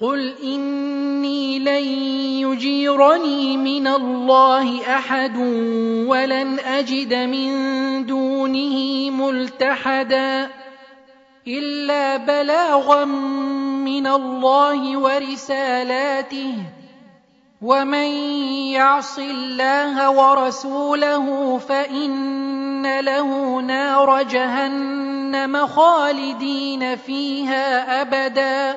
قل اني لن يجيرني من الله احد ولن اجد من دونه ملتحدا الا بلاغا من الله ورسالاته ومن يعص الله ورسوله فان له نار جهنم خالدين فيها ابدا